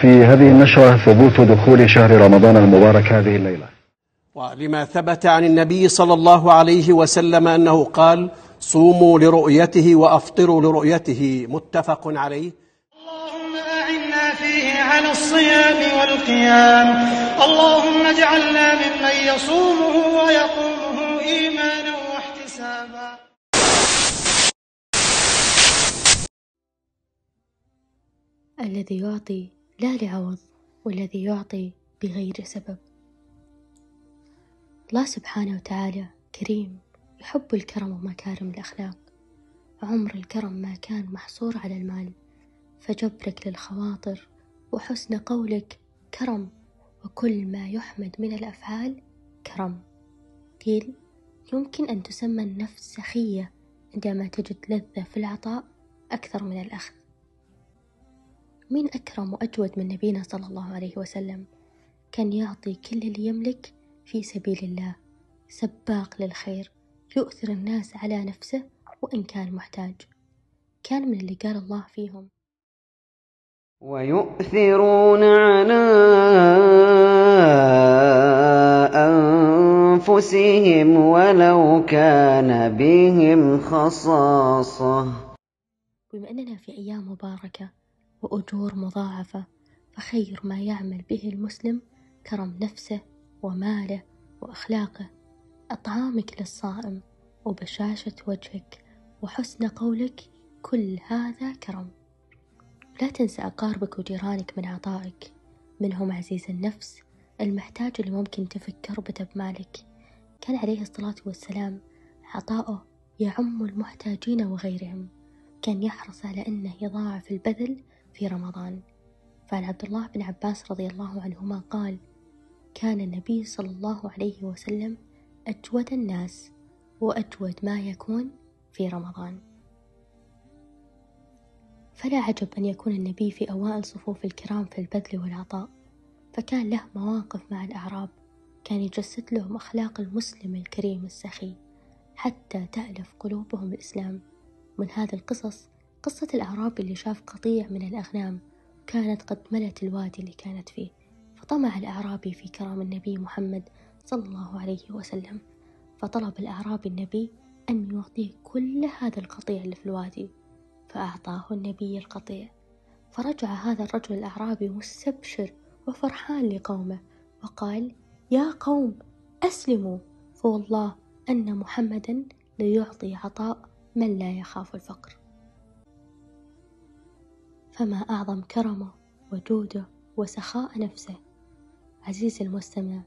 في هذه النشرة ثبوت دخول شهر رمضان المبارك هذه الليلة. ولما ثبت عن النبي صلى الله عليه وسلم أنه قال صوموا لرؤيته وأفطروا لرؤيته متفق عليه. اللهم أعنا فيه على الصيام والقيام. اللهم اجعلنا ممن يصومه ويقومه إيمانا واحتسابا. الذي يعطي لا لعوض والذي يعطي بغير سبب. الله سبحانه وتعالى كريم يحب الكرم ومكارم الأخلاق. عمر الكرم ما كان محصور على المال. فجبرك للخواطر وحسن قولك كرم وكل ما يحمد من الأفعال كرم. قيل يمكن أن تسمى النفس سخية عندما تجد لذة في العطاء أكثر من الأخذ. مين أكرم وأجود من نبينا صلى الله عليه وسلم كان يعطي كل اللي يملك في سبيل الله سباق للخير يؤثر الناس على نفسه وإن كان محتاج. كان من اللي قال الله فيهم. ويؤثرون على أنفسهم ولو كان بهم خصاصة. بما أننا في أيام مباركة وأجور مضاعفة فخير ما يعمل به المسلم كرم نفسه وماله وأخلاقه. أطعامك للصائم وبشاشة وجهك وحسن قولك كل هذا كرم. لا تنسى أقاربك وجيرانك من عطائك منهم عزيز النفس المحتاج اللي ممكن تفك كربته بمالك كان عليه الصلاة والسلام عطاؤه يعم المحتاجين وغيرهم. كان يحرص على أنه يضاعف البذل في رمضان. فعن عبد الله بن عباس رضي الله عنهما قال كان النبي صلى الله عليه وسلم أجود الناس وأجود ما يكون في رمضان. فلا عجب أن يكون النبي في أوائل صفوف الكرام في البذل والعطاء فكان له مواقف مع الأعراب. كان يجسد لهم أخلاق المسلم الكريم السخي حتى تألف قلوبهم الإسلام. من هذه القصص قصة الأعرابي اللي شاف قطيع من الأغنام كانت قد ملت الوادي اللي كانت فيه فطمع الأعرابي في كرام النبي محمد صلى الله عليه وسلم فطلب الأعرابي النبي أن يعطيه كل هذا القطيع اللي في الوادي فأعطاه النبي القطيع فرجع هذا الرجل الأعرابي مستبشر وفرحان لقومه وقال يا قوم أسلموا فوالله أن محمدا ليعطي عطاء من لا يخاف الفقر. فما أعظم كرمه وجوده وسخاء نفسه. عزيزي المستمع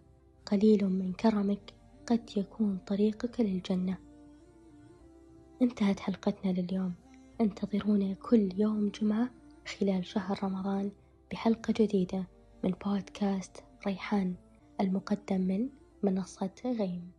قليل من كرمك قد يكون طريقك للجنة. انتهت حلقتنا لليوم. انتظرونا كل يوم جمعة خلال شهر رمضان بحلقة جديدة من بودكاست ريحان المقدم من منصة غيم.